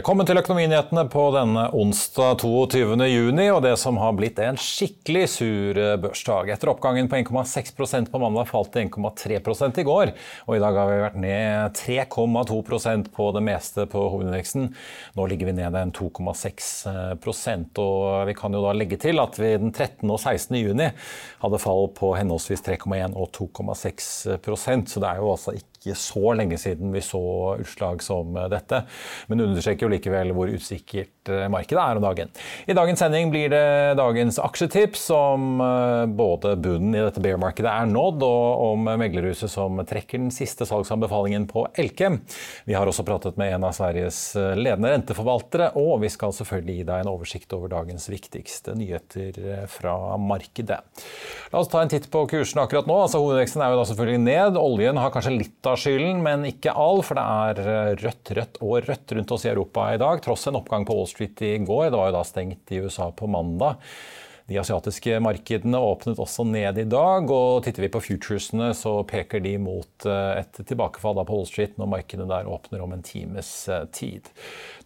Velkommen til Økonominyhetene på denne onsdag 22. juni og det som har blitt en skikkelig sur børsdag. Etter oppgangen på 1,6% på mandag falt det 1,3 i går. Og i dag har vi vært ned 3,2% på det meste på hovedindeksen. Nå ligger vi ned en 2,6% og vi kan jo da legge til at vi den 13. og 16. juni hadde fall på henholdsvis 3,1 og 2,6% så det er jo altså ikke ikke så lenge siden vi så utslag som dette. Men understreker jo likevel hvor usikkert markedet er om dagen. I dagens sending blir det dagens aksjetips om både bunnen i dette bear-markedet er nådd, og om meglerhuset som trekker den siste salgsanbefalingen på Elkem. Vi har også pratet med en av Sveriges ledende renteforvaltere, og vi skal selvfølgelig gi deg en oversikt over dagens viktigste nyheter fra markedet. La oss ta en titt på kursen akkurat nå. Altså, hovedveksten er jo da selvfølgelig ned. Oljen har kanskje litt av skylden, men ikke all, for det er rødt, rødt og rødt rundt oss i Europa i dag, tross en oppgang på Wall Street i går. Det var jo da stengt i USA på mandag. De asiatiske markedene åpnet også ned i dag, og titter vi på futuresene så peker de mot et tilbakefall på Wall Street når markedene der åpner om en times tid.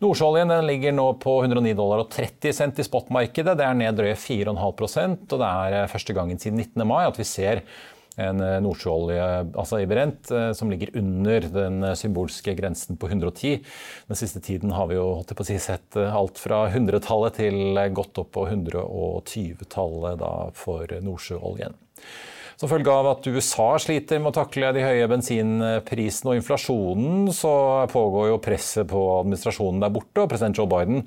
Nordsjøoljen ligger nå på 109 dollar og 30 cent i spotmarkedet. Det er ned drøye 4,5% og det er første gangen siden 19. mai at vi ser en nordsjøolje altså i brent som ligger under den symbolske grensen på 110. Den siste tiden har vi jo si, sett alt fra 100-tallet til godt opp på 120-tallet for nordsjøoljen. Som følge av at USA sliter med å takle de høye bensinprisene og inflasjonen, så pågår jo presset på administrasjonen der borte. og President Joe Biden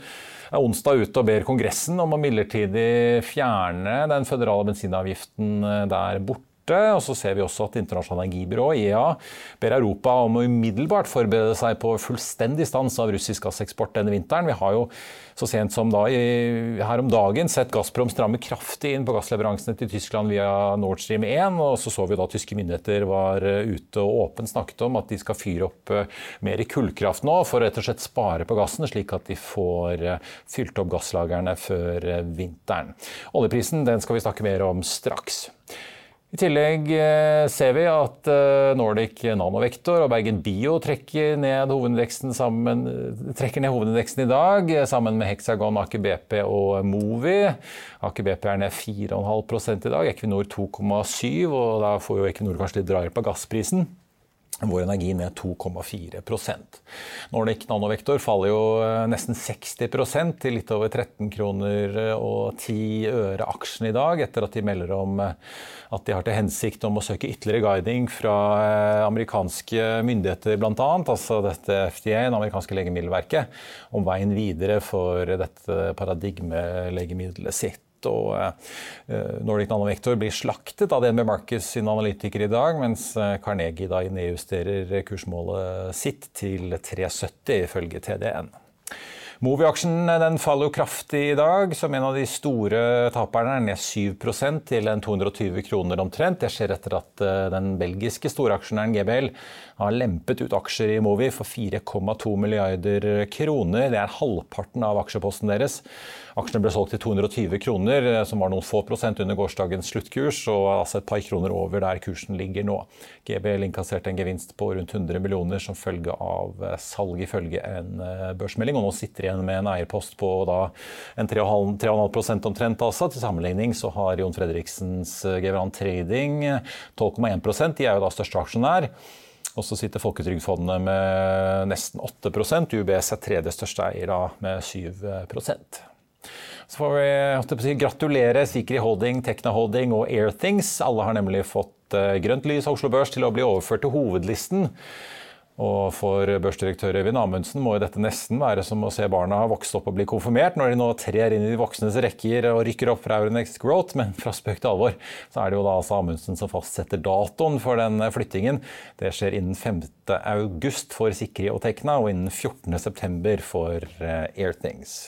er onsdag ute og ber Kongressen om å midlertidig fjerne den føderale bensinavgiften der borte. Og så ser vi også at Internasjonale energibyrå, IEA, ber Europa om å umiddelbart forberede seg på fullstendig stans av russisk gasseksport denne vinteren. Vi har jo så sent som da her om dagen sett Gazprom stramme kraftig inn på gassleveransene til Tyskland via Nord Stream 1. Og så så vi da tyske myndigheter var ute og åpent snakket om at de skal fyre opp mer i kullkraft nå for å rett og slett spare på gassen, slik at de får fylt opp gasslagrene før vinteren. Oljeprisen den skal vi snakke mer om straks. I tillegg ser vi at Nordic Nanovektor og Bergen Bio trekker ned hovedindeksen, sammen, trekker ned hovedindeksen i dag, sammen med Hexagon, Aker BP og Movi. Aker BP er ned 4,5 i dag, Equinor 2,7 og da får jo Equinor kanskje litt drahjelp av gassprisen. Vår energi ned 2,4% Nordic Nanovektor faller jo nesten 60% til litt over 13 kroner og 10 øre aksjen i dag, etter at de melder om at de har til hensikt om å søke ytterligere guiding fra amerikanske myndigheter bl.a., altså dette FDA, det amerikanske legemiddelverket, om veien videre for dette paradigmelegemiddelet sitt og Nordic Nanovektor blir slaktet av DNB Markets sine analytikere i dag, mens Carnegie da nedjusterer kursmålet sitt til 3,70 ifølge TDN. Movi-aksjen faller jo kraftig i dag, som en av de store taperne er ned 7 til 220 kroner omtrent. Det skjer etter at eh, den belgiske storaksjonæren GBL har lempet ut aksjer i Movi for 4,2 milliarder kroner. Det er halvparten av aksjeposten deres. Aksjene ble solgt til 220 kroner, eh, som var noen få prosent under gårsdagens sluttkurs, og altså et par kroner over der kursen ligger nå. GBL innkasserte en gevinst på rundt 100 millioner som følge av eh, salg, ifølge en eh, børsmelding. Og nå sitter igjen med en eierpost på da en 3,5% omtrent. altså. Til sammenligning så har Jon Fredriksens Geveran Trading 12,1 De er jo da største aksjonær. Og så sitter Folketrygdfondet med nesten 8% UBS er tredje største eier med 7 så får vi si, gratulere Sikri Holding, Tekna Holding og Airthings. Alle har nemlig fått eh, grønt lys av Oslo Børs til å bli overført til hovedlisten. Og for børsdirektør Øyvind Amundsen må jo dette nesten være som å se barna vokse opp og bli konfirmert, når de nå trer inn i de voksnes rekker og rykker opp fra Euronext Growth. Men fra spøk til alvor så er det jo da altså Amundsen som fastsetter datoen for den flyttingen. Det skjer innen 5. august for Sikri og Tekna, og innen 14. september for eh, Airthings.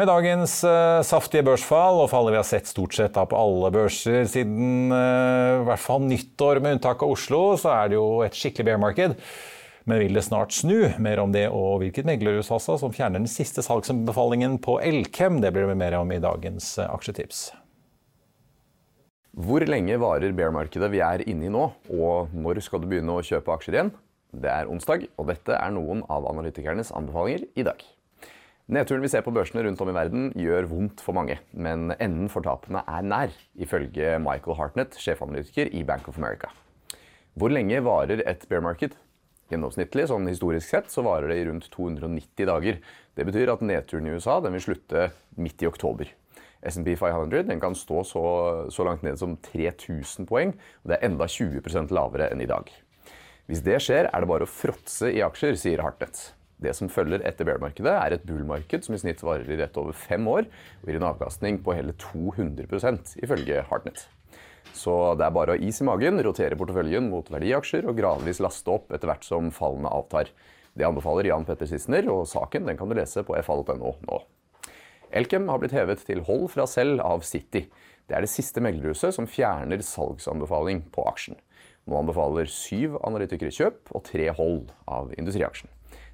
Med dagens uh, saftige børsfall og fallet vi har sett stort sett da, på alle børser siden uh, hvert fall nyttår, med unntak av Oslo, så er det jo et skikkelig bear market. Men vil det snart snu? Mer om det og hvilket meglerhus altså, som fjerner den siste salgsanbefalingen på Elkem. Det blir det mer om i dagens uh, aksjetips. Hvor lenge varer bear-markedet vi er inne i nå, og når skal du begynne å kjøpe aksjer igjen? Det er onsdag, og dette er noen av analytikernes anbefalinger i dag. Nedturen vi ser på børsene rundt om i verden gjør vondt for mange, men enden for tapene er nær, ifølge Michael Hartnett, sjefanalytiker i Bank of America. Hvor lenge varer et bear market? Gjennomsnittlig, sånn historisk sett, så varer det i rundt 290 dager. Det betyr at nedturen i USA vil slutte midt i oktober. SMP 500 den kan stå så, så langt ned som 3000 poeng, og det er enda 20% lavere enn i dag. Hvis det skjer, er det bare å fråtse i aksjer, sier Hartnett. Det som følger etter bear-markedet, er et bull-marked som i snitt varer i rett over fem år og gir en avkastning på hele 200% ifølge Hartnett. Så det er bare å ha is i magen, rotere porteføljen mot verdiaksjer og gradvis laste opp etter hvert som fallene avtar. Det anbefaler Jan Petter Sissener, og saken kan du lese på fa.no nå. Elkem har blitt hevet til hold fra selv av City. Det er det siste meglerhuset som fjerner salgsanbefaling på aksjen. Nå anbefaler syv analytikere kjøp og tre hold av industriaksjen.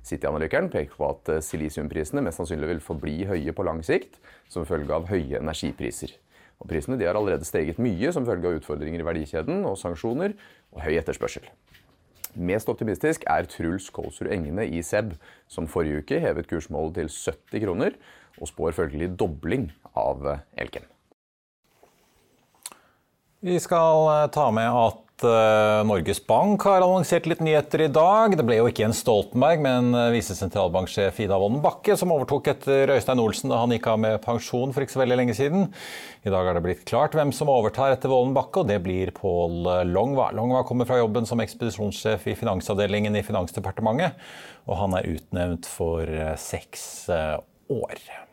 City-analykeren peker på at eh, silisiumprisene mest sannsynlig vil forbli høye på lang sikt som følge av høye energipriser. Og prisene har allerede steget mye som følge av utfordringer i verdikjeden og sanksjoner og høy etterspørsel. Mest optimistisk er Truls Kolsrud Engene i SEB, som forrige uke hevet kursmålet til 70 kroner, og spår følgelig dobling av elken. Elkem. Vi skal eh, ta med at Eh, Norges Bank har annonsert litt nyheter i dag. Det ble jo ikke Jens Stoltenberg, men eh, visesentralbanksjef Ida Wolden Bakke som overtok etter Øystein Olsen da han gikk av med pensjon for ikke så veldig lenge siden. I dag er det blitt klart hvem som overtar etter Wolden Bakke, og det blir Pål Longva. Longva kommer fra jobben som ekspedisjonssjef i finansavdelingen i Finansdepartementet, og han er utnevnt for eh, seks år.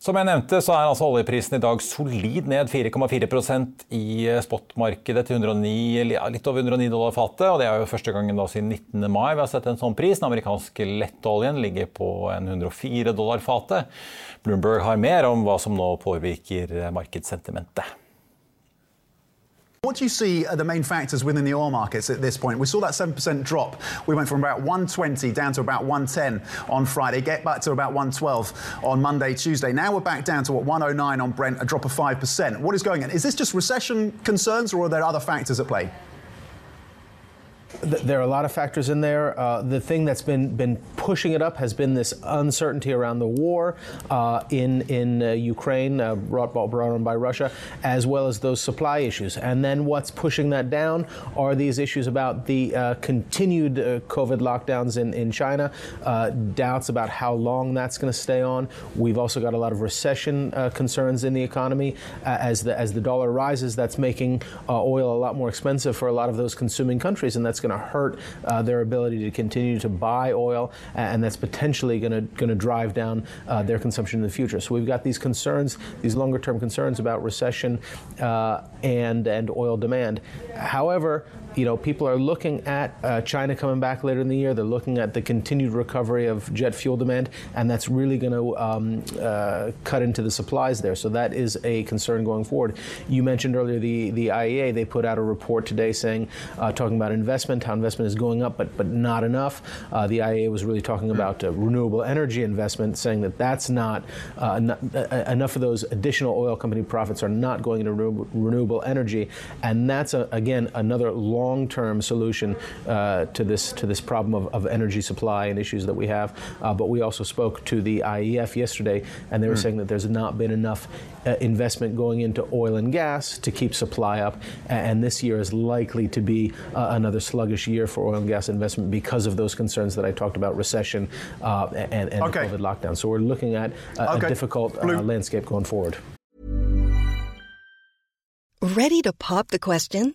Som jeg nevnte, så er altså oljeprisen i dag solid ned 4,4% i eh, spotmarkedet til 109, litt over 109 dollar fatet. og Det er jo første gangen da siden 19. mai vi har sett en sånn pris. Den amerikanske lettoljen ligger på en 104 dollar fatet. Bloomberg har mer om hva som nå påvirker eh, markedssentimentet. What do you see are the main factors within the oil markets at this point? We saw that 7% drop. We went from about 120 down to about 110 on Friday, get back to about 112 on Monday, Tuesday. Now we're back down to what 109 on Brent, a drop of 5%. What is going on? Is this just recession concerns or are there other factors at play? There are a lot of factors in there. Uh, the thing that's been been pushing it up has been this uncertainty around the war uh, in in uh, Ukraine, uh, brought, brought on by Russia, as well as those supply issues. And then what's pushing that down are these issues about the uh, continued uh, COVID lockdowns in in China, doubts about how long that's going to stay on. We've also got a lot of recession concerns in the economy as the as the dollar rises. That's making oil a lot more expensive for a lot of those consuming countries, and that's going to hurt uh, their ability to continue to buy oil, and that's potentially going to drive down uh, their consumption in the future. So we've got these concerns, these longer term concerns about recession uh, and and oil demand. However, you know, people are looking at uh, China coming back later in the year. They're looking at the continued recovery of jet fuel demand, and that's really going to um, uh, cut into the supplies there. So that is a concern going forward. You mentioned earlier the, the IEA. They put out a report today saying, uh, talking about investment, how investment is going up, but but not enough. Uh, the IEA was really talking about uh, renewable energy investment, saying that that's not, uh, not enough of those additional oil company profits are not going into renewable, renewable energy, and that's a, again another long long-term solution uh, to this to this problem of, of, energy supply and issues that we have. Uh, but we also spoke to the IEF yesterday, and they were mm. saying that there's not been enough uh, investment going into oil and gas to keep supply up, and this year is likely to be uh, another sluggish year for oil and gas investment because of those concerns that I talked about, recession uh, and, and okay. COVID lockdown. So we're looking at a, okay. a difficult uh, landscape going forward. Ready to pop the question?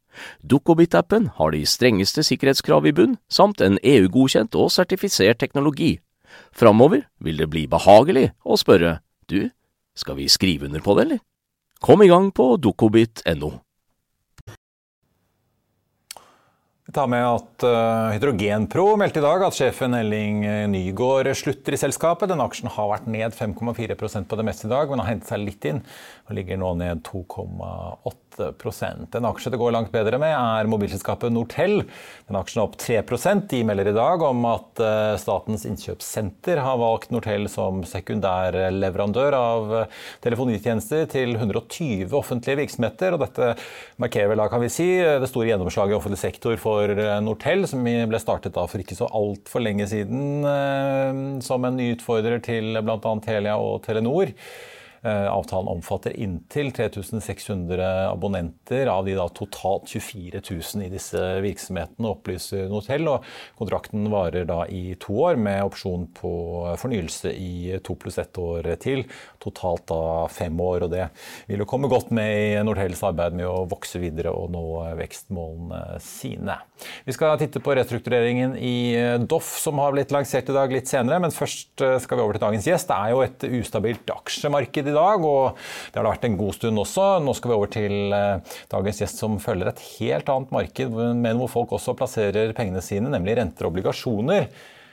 Dukkobit-appen har de strengeste sikkerhetskrav i bunn, samt en EU-godkjent og sertifisert teknologi. Framover vil det bli behagelig å spørre du, skal vi skrive under på det, eller? Kom i gang på dukkobit.no. Vi tar med at uh, Hydrogenpro meldte i dag at sjefen Elling Nygaard slutter i selskapet. Den aksjen har vært ned 5,4% på det meste i dag, men har hentet seg litt inn og ligger nå ned 2,8 en aksje det går langt bedre med, er mobilselskapet Nortel. Den aksjen er opp 3 De melder i dag om at eh, Statens innkjøpssenter har valgt Nortel som sekundær leverandør av eh, telefonitjenester til 120 offentlige virksomheter. og Dette markerer vel da, kan vi si, det store gjennomslaget i offentlig sektor for eh, Nortel, som ble startet da for ikke så altfor lenge siden som en ny utfordrer til bl.a. Telia og Telenor. Eh, avtalen omfatter inntil 3600 abonnenter, av de da totalt 24 000 i disse virksomhetene, opplyser Notell. Og kontrakten varer da i to år, med opsjon på fornyelse i to pluss ett år til. Totalt da fem år, og det vil jo komme godt med i Nortells arbeid med å vokse videre og nå vekstmålene sine. Vi skal titte på restruktureringen i Doff, som har blitt lansert i dag litt senere. Men først skal vi over til dagens gjest. Det er jo et ustabilt aksjemarked i dag, og det har det vært en god stund også. Nå skal vi over til eh, dagens gjest som følger et helt annet marked, men hvor folk også plasserer pengene sine, nemlig renter og obligasjoner.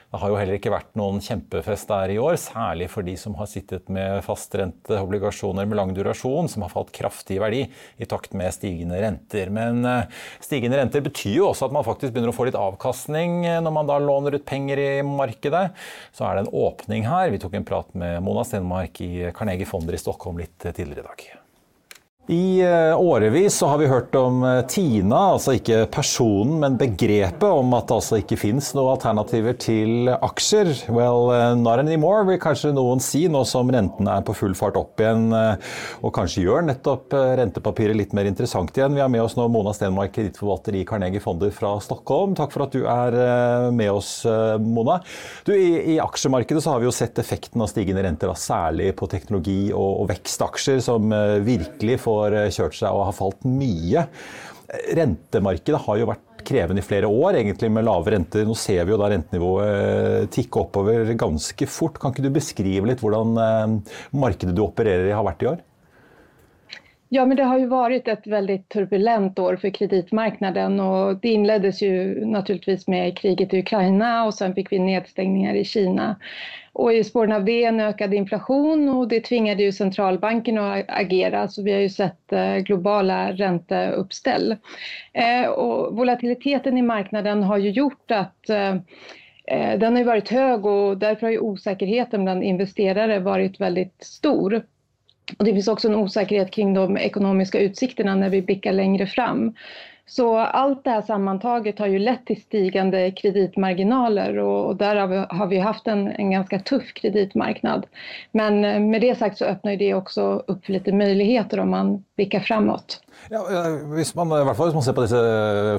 Det har jo heller ikke vært noen kjempefest der i år, særlig for de som har sittet med fastrente obligasjoner med lang durasjon, som har falt kraftig i verdi i takt med stigende renter. Men eh, stigende renter betyr jo også at man faktisk begynner å få litt avkastning eh, når man da låner ut penger i markedet. Så er det en åpning her. Vi tok en prat med Mona Stenmark i Carnegie Fonder i Stockholm litt tidligere i dag. I eh, årevis så har vi hørt om eh, Tina, altså ikke personen, men begrepet om at det altså ikke fins noen alternativer til aksjer. Well, eh, not anymore, vil kanskje noen si, nå som rentene er på full fart opp igjen. Og kanskje gjør nettopp rentepapiret litt mer interessant igjen. Vi har med oss nå Mona Stenmark, kredittforvalter i Carnegie Fonder fra Stockholm. Takk for at du er med oss, Mona. Du, i, i, aksjemarkedet så har vi jo sett effekten av stigende renter, særlig på teknologi og, og vekstaksjer, som virkelig får har eh, kjørt seg og har falt mye. Rentemarkedet har jo vært krevende i flere år, egentlig med lave renter. Nå ser vi jo da rentenivået eh, tikke oppover ganske fort. Kan ikke du beskrive litt hvordan eh, markedet du opererer i har vært i år? Ja, men det har ju varit ett väldigt turbulent år för kreditmarknaden och det inleddes ju naturligtvis med kriget i Ukraina och sen fick vi nedstängningar i Kina. Och i spåren av det en ökad inflation och det tvingade ju centralbanken att agera så vi har ju sett eh, globala ränteuppställ. Eh, och volatiliteten i marknaden har ju gjort att eh, den har varit hög och därför har osäkerheten bland investerare varit väldigt stor. Och det finns också en osäkerhet kring de ekonomiska utsikterna när vi blickar längre fram. Så allt det här sammantaget har ju lett till stigande kreditmarginaler och, och där har vi, har vi haft en, en, ganska tuff kreditmarknad. Men eh, med det sagt så öppnar det också upp för lite möjligheter om man blickar framåt. Ja, hvis man, i hvert fall hvis man ser på disse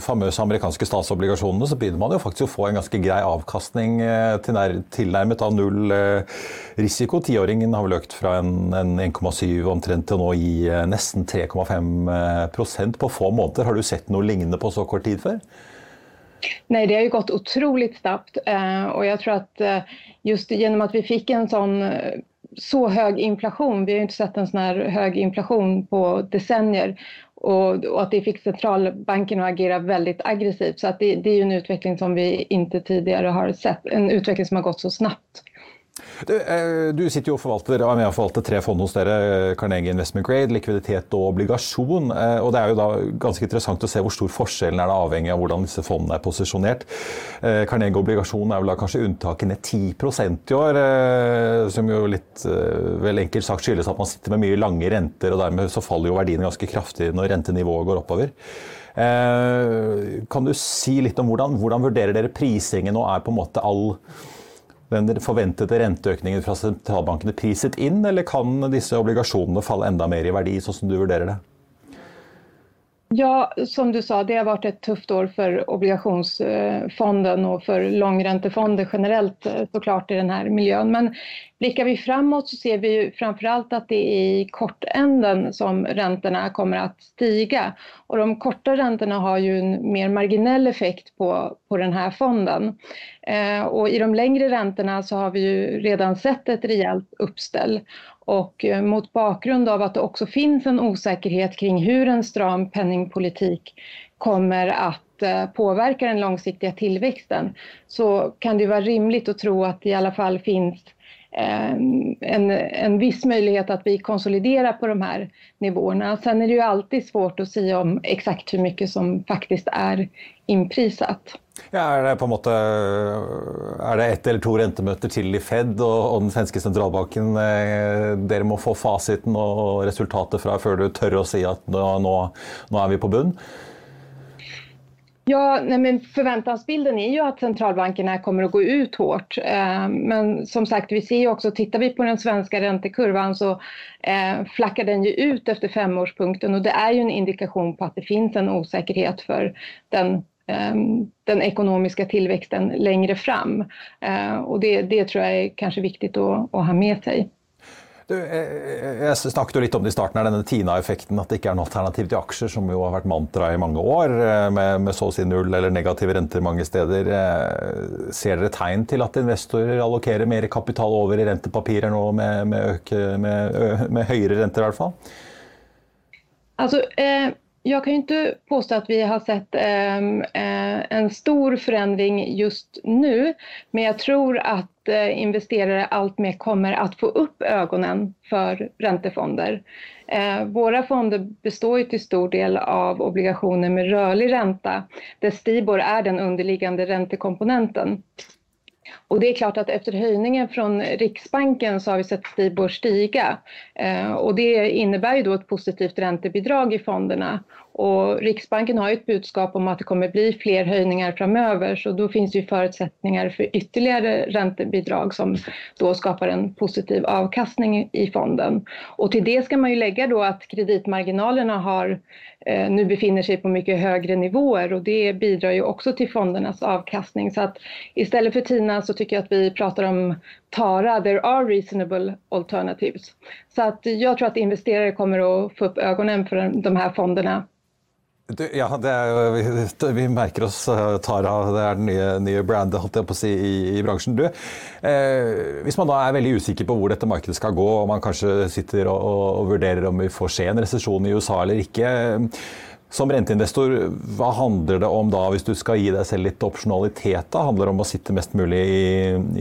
famøse amerikanske statsobligasjonene, så begynner man jo faktisk å få en ganske grei avkastning eh, til nær, tilnærmet av null eh, risiko. Tiåringen har vel økt fra en, en 1,7 omtrent til nå i eh, nesten 3,5% på få måneder. Har du sett noe lignende på så kort tid før? Nej, det har ju gått otroligt snabbt och jag tror att just genom att vi fick en sån så hög inflation, vi har inte sett en sån här hög inflation på decennier och, och, att det fick centralbanken att agera väldigt aggressivt. Så att det, det är en utveckling som vi inte tidigare har sett, en utveckling som har gått så snabbt. Du, eh, du, sitter jo og forvalter, er med og forvalter tre fond hos dere. Carnegie Investment Grade, likviditet og obligasjon. Eh, og Det er jo da ganske interessant å se hvor stor forskjellen er, det avhengig av hvordan disse fondene er posisjonert. Eh, Carnegie obligasjon er vel da kanskje unntaket ned 10% i år. Som jo litt vel enkelt sagt skyldes at man sitter med mye lange renter, og dermed så faller jo verdien ganske kraftig når rentenivået går oppover. Kan du si litt om hvordan, hvordan vurderer dere prisingen, og er på en måte all den forventede renteøkningen fra sentralbankene priset inn, eller kan disse obligasjonene falle enda mer i verdi, sånn som du vurderer det? Ja, som du sa, det har vært et tøft år for obligationsfonden og for langrentefonden generellt så klart i denne miljøen. Men blikker vi framåt så ser vi framfor alt at det er i kortenden som rentene kommer til å stige. Og de korte rentene har jo en mer marginell effekt på, på denne fonden. Eh, og i de lengre rentene så har vi jo redan sett et reelt uppställ. Och eh, mot bakgrund av att det också finns en osäkerhet kring hur en stram penningpolitik kommer att eh, påverka den långsiktiga tillväxten så kan det vara rimligt att tro att det i alla fall finns en, en viss möjlighet att vi konsoliderar på de här nivåerna. Sen är det ju alltid svårt att säga om exakt hur mycket som faktiskt är inprisat. Ja, er det på en måte er det ett eller to rentemøter til i Fed og, og den svenske sentralbanken eh, dere må få fasiten og resultatet fra før du tør å si at nå, nå er vi på bunn? Ja, nej, men förväntansbilden är ju att centralbankerna kommer att gå ut hårt. Eh, men som sagt, vi ser ju också, tittar vi på den svenska räntekurvan så eh, flackar den ju ut efter femårspunkten och det är ju en indikation på att det finns en osäkerhet för den Ehm, den ekonomiska tillväxten längre fram. Eh, och det, det tror jeg er kanskje viktig att, å ha med seg. Du, jeg snakket jo litt om det i starten, her, denne Tina-effekten. At det ikke er noe alternativ til aksjer, som jo har vært mantra i mange år, eh, med, med så å si null eller negative renter mange steder. Eh, ser dere tegn til at investorer allokerer mer kapital over i rentepapirer nå, med, med, øke, med høyere renter i hvert fall? Altså, eh jag kan ju inte påstå att vi har sett ehm, eh, en stor förändring just nu, men jag tror att eh, investerare alltmer kommer att få upp ögonen för räntefonder. Eh, våra fonder består ju till stor del av obligationer med rörlig ränta, där Stibor är den underliggande räntekomponenten. Och det är klart att efter höjningen från Riksbanken så har vi sett Stibor stiga. Eh, och det innebär ju då ett positivt räntebidrag i fonderna och Riksbanken har ett budskap om att det kommer bli fler höjningar framöver så då finns det förutsättningar för ytterligare räntebidrag som då skapar en positiv avkastning i fonden. Och till det ska man ju lägga då att kreditmarginalerna har, eh, nu befinner sig på mycket högre nivåer och det bidrar ju också till fondernas avkastning. Så att istället för TINA så tycker jag att vi pratar om TARA, there are reasonable alternatives. Så att jag tror att investerare kommer att få upp ögonen för de här fonderna du, ja, er, vi merker oss eh, Tara, det er den nye, nye brandet holdt jeg på å si, i, i bransjen. Du, eh, hvis man da er veldig usikker på hvor dette markedet skal gå, og man kanskje sitter og, og, og vurderer om vi får se en resesjon i USA eller ikke. Som renteinvestor, hva handler det om da, hvis du skal gi deg selv litt opsjonalitet? da? Handler det om å sitte mest mulig i,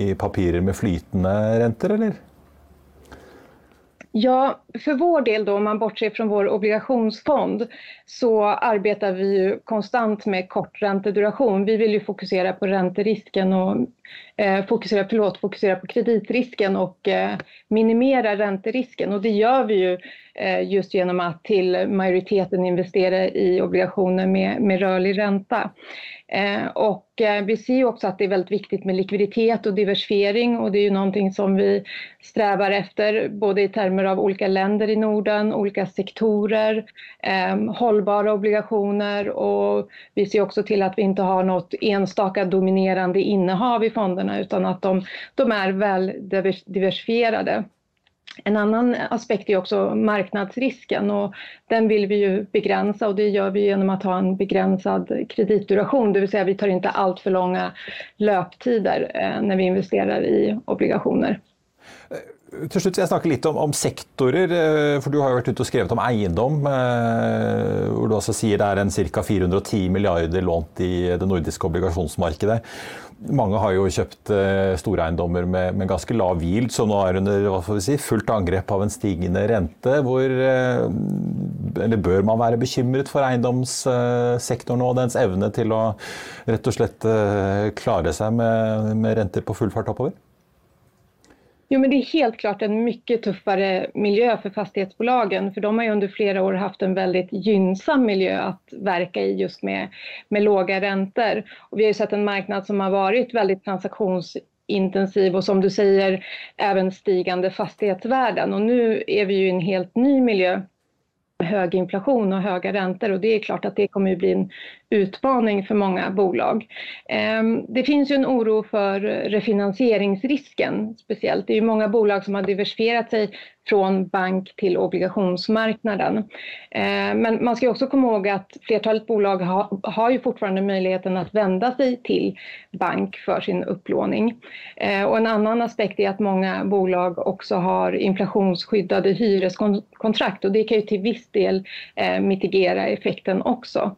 i papirer med flytende renter, eller? Ja, för vår del då, om man bortser från vår obligationsfond, så arbetar vi ju konstant med kort ränteduration. Vi vill ju fokusera på ränterisken och fokusera, förlåt, fokusera på kreditrisken och eh, minimera ränterisken. Och det gör vi ju eh, just genom att till majoriteten investera i obligationer med, med rörlig ränta. Eh, och vi ser ju också att det är väldigt viktigt med likviditet och diversifiering och det är ju någonting som vi strävar efter både i termer av olika länder i Norden, olika sektorer, hållbara obligationer och vi ser också till att vi inte har något enstaka dominerande innehav i fonderna utan att de, de är väl diversifierade. En annan aspekt är också marknadsrisken och den vill vi ju begränsa och det gör vi genom att ha en begränsad kreditduration, det vill säga vi tar inte allt för långa löptider eh, när vi investerar i obligationer. Til slutt vil jeg snakke litt om, om, sektorer. Eh, for Du har jo vært ute og skrevet om eiendom. Eh, hvor du altså sier det er en ca. 410 milliarder lånt i det nordiske obligasjonsmarkedet. Mange har jo kjøpt eh, storeiendommer med, med ganske lav yield, så nå er under si, fullt angrep av en stigende rente. Hvor, eller bør man være bekymret for eiendomssektoren og dens evne til å rett og slett klare seg med, med renter på full fart oppover? Jo, men det är helt klart en mycket tuffare miljö för fastighetsbolagen, för de har jo under flera år haft en väldigt gynnsam miljö att verka i just med, med låga räntor. Och vi har jo sett en marknad som har varit väldigt transaktionsintensiv och som du säger även stigande fastighetsvärden. Och nu är vi ju i en helt ny miljö hög inflation och höga räntor och det är klart att det kommer att bli en utmaning för många bolag. Ehm, det finns ju en oro för refinansieringsrisken speciellt. Det är ju många bolag som har diversifierat sig från bank till obligationsmarknaden. Ehm, men man ska också komma ihåg att flertalet bolag har ju fortfarande möjligheten att vända sig till bank för sin upplåning. Og och en annan aspekt är att många bolag också har inflationsskyddade hyreskontrakt och det kan ju till viss del eh, mitigera effekten också.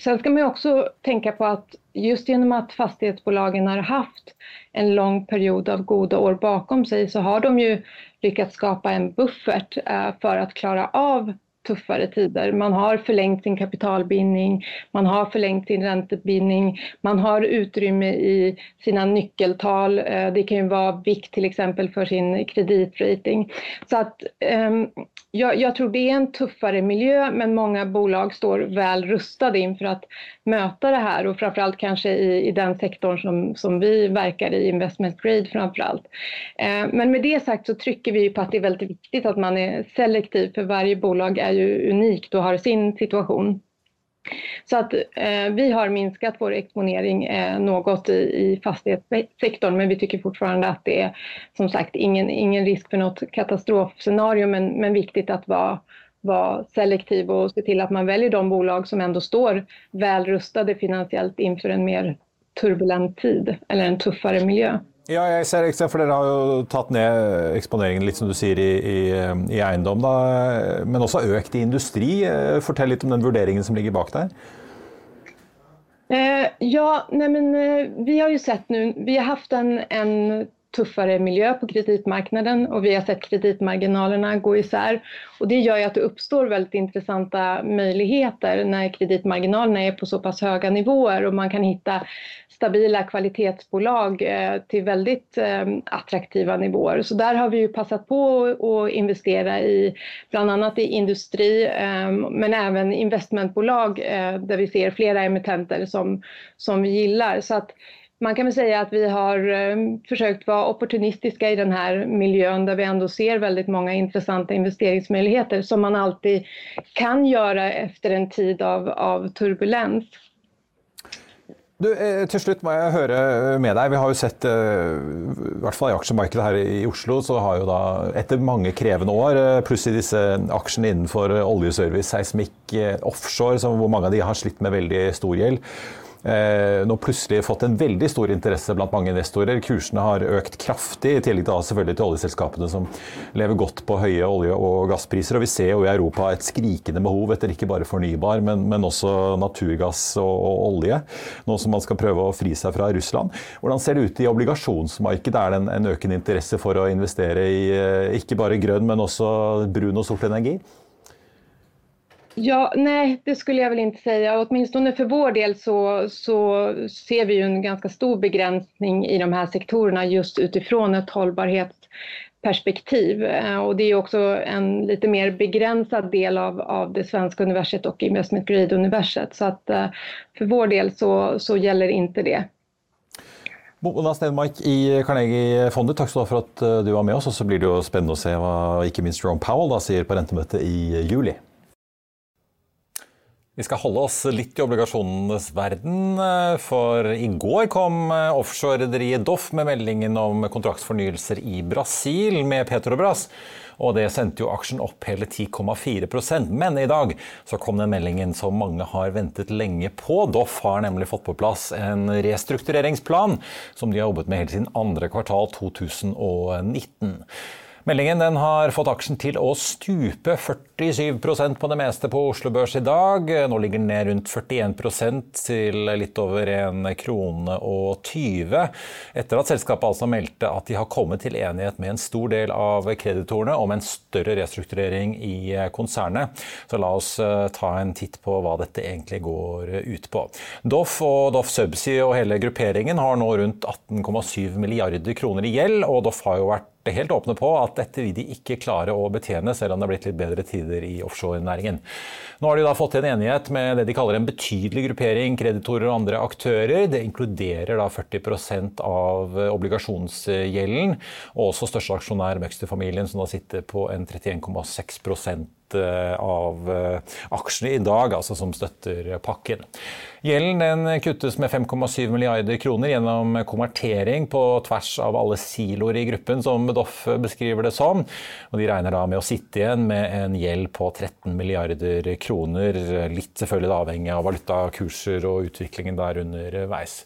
Sen ska man ju också tänka på att just genom att fastighetsbolagen har haft en lång period av goda år bakom sig så har de ju lyckats skapa en buffert eh, för att klara av tuffare tider. Man har förlängt sin kapitalbindning, man har förlängt sin räntebindning, man har utrymme i sina nyckeltal. Eh, det kan ju vara vikt till exempel för sin kreditrating. Så att ehm, jag, jag, tror det är en tuffare miljö men många bolag står väl rustade inför att möta det här och framförallt kanske i, i den sektorn som, som vi verkar i, investment grade framförallt. Eh, men med det sagt så trycker vi på att det är väldigt viktigt att man är selektiv för varje bolag är ju unikt och har sin situation. Så att eh, vi har minskat vår exponering eh, något i, i fastighetssektorn men vi tycker fortfarande att det är som sagt ingen, ingen risk för något katastrofscenario men, men viktigt att vara, vara selektiv och se till att man väljer de bolag som ändå står väl rustade finansiellt inför en mer turbulent tid eller en tuffare miljö. Ja, jeg ser ikke, for Dere har jo tatt ned eksponeringen litt som du sier i, i, i eiendom, da, men også økt i industri. Fortell litt om den vurderingen som ligger bak der. Eh, ja, nej men, eh, vi har ju sett nu, vi har haft en, en tuffare miljö på kreditmarknaden och vi har sett kreditmarginalerna gå isär. Och det gör ju att det uppstår väldigt intressanta möjligheter när kreditmarginalerna är på så pass höga nivåer och man kan hitta stabila kvalitetsbolag eh, till väldigt eh, attraktiva nivåer. Så där har vi ju passat på att investera i bland annat i industri eh, men även investmentbolag där vi ser flera emittenter som, som vi gillar. Så att man kan väl säga att vi har eh, försökt vara opportunistiska i den här miljön där vi ändå ser väldigt många intressanta investeringsmöjligheter som man alltid kan göra efter en tid av, av turbulens. Du, eh, til slutt må jeg høre med deg. Vi har jo sett, eh, i hvert fall i aksjemarkedet her i Oslo, så har jo da etter mange krevende år, pluss i disse aksjene innenfor oljeservice, seismikk, offshore, hvor mange av de har slitt med veldig stor gjeld Eh, nå plutselig fått en veldig stor interesse blant mange investorer. Kursene har økt kraftig, i tillegg til, selvfølgelig til oljeselskapene som lever godt på høye olje- og gasspriser. Og vi ser jo i Europa et skrikende behov etter ikke bare fornybar, men, men også naturgass og, og, olje. Nå som man skal prøve å fri seg fra Russland. Hvordan ser det ut i obligasjonsmarkedet? Er det en, en økende interesse for å investere i eh, ikke bare grønn, men også brun og sort energi? Ja, nej, det skulle jag väl inte säga. Åtminstone för vår del så, så ser vi ju en ganska stor begränsning i de här sektorerna just utifrån ett hållbarhetsperspektiv. Eh, och det är också en lite mer begränsad del av, av det svenska universet och investment grade-universet. Så att eh, för vår del så, så gäller inte det. Mona Stenmark i Carnegie-fondet, takk skal du ha for at eh, du var med oss. Og så blir det jo spennende å se hva ikke minst Jerome Powell da sier på rentemøtet i juli. Vi skal holde oss litt i obligasjonenes verden, eh, for i går kom eh, offshorerederiet Doff med meldingen om kontraktsfornyelser i Brasil med Petrobras. Og det sendte jo aksjen opp hele 10,4% Men i dag så kom den meldingen som mange har ventet lenge på. Doff har nemlig fått på plass en restruktureringsplan som de har jobbet med helt siden andre kvartal 2019. Meldingen har fått aksjen til å stupe 47 på det meste på Oslo Børs i dag. Nå ligger den ned rundt 41% til litt over 1 krone og 20, etter at selskapet altså meldte at de har kommet til enighet med en stor del av kreditorene om en større restrukturering i konsernet. Så la oss eh, ta en titt på hva dette egentlig går ut på. Doff og Doff Subsea og hele grupperingen har nå rundt 18,7 milliarder kroner i gjeld, og Doff har jo vært helt åpne på at dette vil de ikke klare å betjene, selv om det har blitt litt bedre tider i offshorenæringen. Nå har de da fått til en enighet med det de kaller en betydelig gruppering kreditorer og andre aktører. Det inkluderer da 40% av obligasjonsgjelden, og også største aksjonær Møgster-familien, som da sitter på en 31,6 Eh, av eh, aksjene i dag, altså som støtter pakken. Gjelden den kuttes med 5,7 milliarder kroner gjennom konvertering på tvers av alle siloer i gruppen, som Doff beskriver det som. Og de regner da med å sitte igjen med en gjeld på 13 milliarder kroner, litt selvfølgelig avhengig av valutakurser og utviklingen der underveis.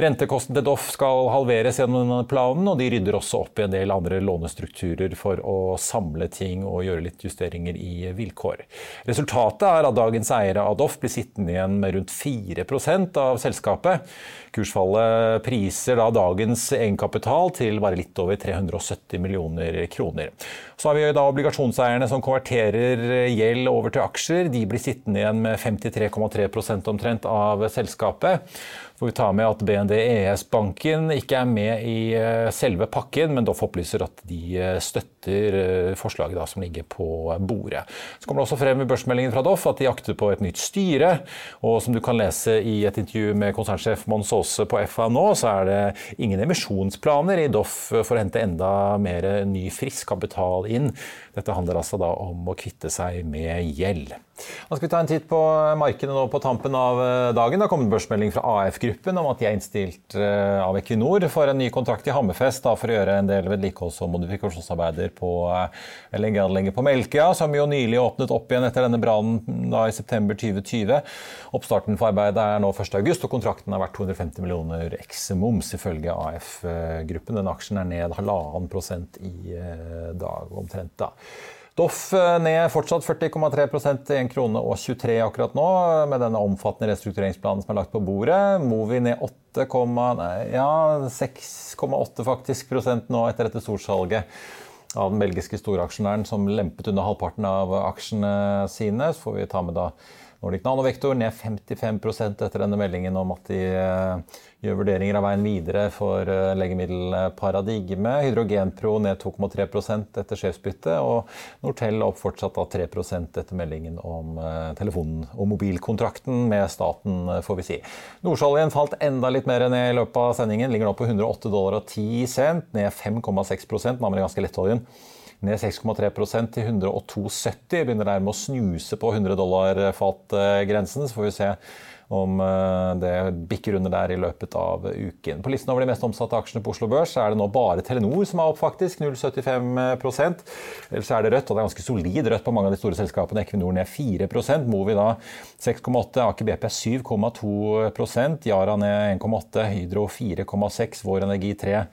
Rentekosten til Doff skal halveres gjennom denne planen, og de rydder også opp i en del andre lånestrukturer for å samle ting og gjøre litt justeringer i vilkår. Resultatet er at dagens eiere av Doff blir sittende igjen med rundt 4% av selskapet. Kursfallet priser da dagens egenkapital til bare litt over 370 millioner kroner. Så har vi da obligasjonseierne som konverterer gjeld over til aksjer. De blir sittende igjen med 53,3% omtrent av selskapet får vi ta med at BND ES Banken ikke er med i eh, selve pakken, men Doff opplyser at de eh, støtter eh, forslaget da, som ligger på bordet. Så kommer det også frem i børsmeldingen fra Doff at de akter på et nytt styre. Og som du kan lese i et intervju med konsernsjef Mons Aase på FA nå, så er det ingen emisjonsplaner i Doff for å hente enda mer ny, frisk kapital inn. Dette handler altså da om å kvitte seg med gjeld. Da skal vi ta en titt på markedet nå på tampen av eh, dagen. Det har kommet børsmelding fra AF-gruppen om at de er innstilt eh, av Equinor for en ny kontrakt i Hammerfest da, for å gjøre en del vedlikeholds- og modifikasjonsarbeider på eh, LNG-anlegget på Melkøya, som jo nylig åpnet opp igjen etter denne brannen i september 2020. Oppstarten for arbeidet er nå 1.8, og kontrakten har vært 250 millioner eks moms, ifølge AF-gruppen. Den aksjen er ned halvannen prosent i dag omtrent. da. Doff eh, ned fortsatt 40,3% til 1 krone og 23 akkurat nå, med denne omfattende restruktureringsplanen som er lagt på bordet. Movi ned 8,8 ja, 6,8 faktisk prosent nå etter dette storsalget av den belgiske storaksjonæren som lempet under halvparten av aksjene sine. Så får vi ta med da Nordic Nanovektor ned 55% etter denne meldingen om at de eh, gjør vurderinger av veien videre for eh, legemiddelparadigme. Hydrogenpro ned 2,3% etter sjefsbytte, og Nortel opp fortsatt av 3% etter meldingen om telefonen telefon- og mobilkontrakten med staten, får vi si. Nordsjøoljen falt enda litt mer ned i løpet av sendingen. Ligger nå på 108 dollar og 10 cent, ned 5,6 Den amerikanske lettoljen ned 6,3% til 102,70. Begynner dermed å snuse på 100 dollar-fatgrensen. Så får vi se om eh, det bikker under der i løpet av uken. På listen over de mest omsatte aksjene på Oslo Børs er det nå bare Telenor som er opp, faktisk. 0,75% Ellers er det rødt, og det er ganske solid rødt på mange av de store selskapene. Equinor ned 4 Movi da 6,8 Aker BP 7,2% Yara ned 1,8 Hydro 4,6 Vår Energi 3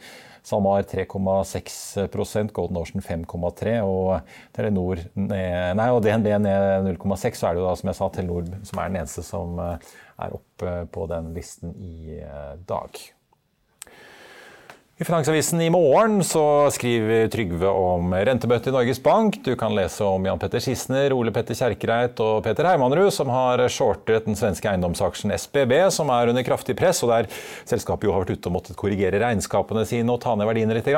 SalMar 3,6% Golden Ocean 5,3 og Telenor nei, og DNB ned 0,6. Så er det jo da, som jeg sa, Telenor som er den eneste som eh, er oppe på den listen i eh, dag. I Finansavisen i morgen så skriver Trygve om rentebøtte i Norges Bank. Du kan lese om Jan Petter Skisner, Ole Petter Kjerkreit og Peter Heimanrud, som har shortet den svenske eiendomsaksjen SBB, som er under kraftig press, og der selskapet jo har vært ute og måttet korrigere regnskapene sine og ta ned verdiene litt.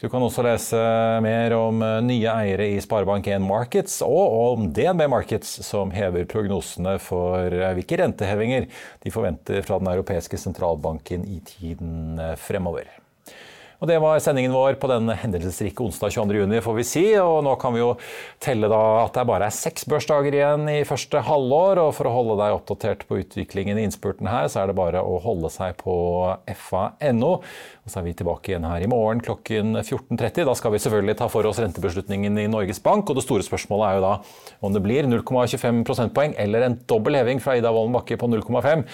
Du kan også lese mer om nye eiere i Sparebank1 Markets, og om DNB Markets, som hever prognosene for hvilke rentehevinger de forventer fra den europeiske sentralbanken i tiden fremover. Og Det var sendingen vår på den hendelsesrike onsdag 22.6, får vi si. Og nå kan vi jo telle da at det bare er seks børsdager igjen i første halvår. Og for å holde deg oppdatert på utviklingen i innspurten her, så er det bare å holde seg på fa.no. Og så er vi tilbake igjen her i morgen klokken 14.30. Da skal vi selvfølgelig ta for oss rentebeslutningen i Norges Bank. Og det store spørsmålet er jo da om det blir 0,25 prosentpoeng eller en dobbel heving fra Ida Wolden Bakke på 0,5.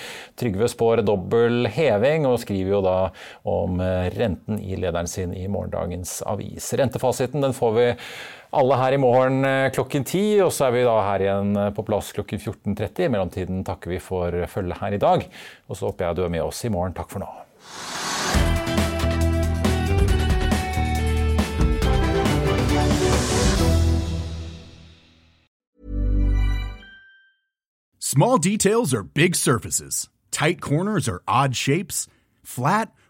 Trygve spår dobbel heving og skriver jo da om renten i lederen sin i morgendagens avis. Rentefasiten den får vi alle her i morgen eh, klokken ti, og så er vi da her igjen eh, på plass klokken 14.30. I mellomtiden takker vi for følget her i dag, og så håper jeg du er med oss i morgen. Takk for nå. Small details are big surfaces. Tight corners are odd shapes. Flat,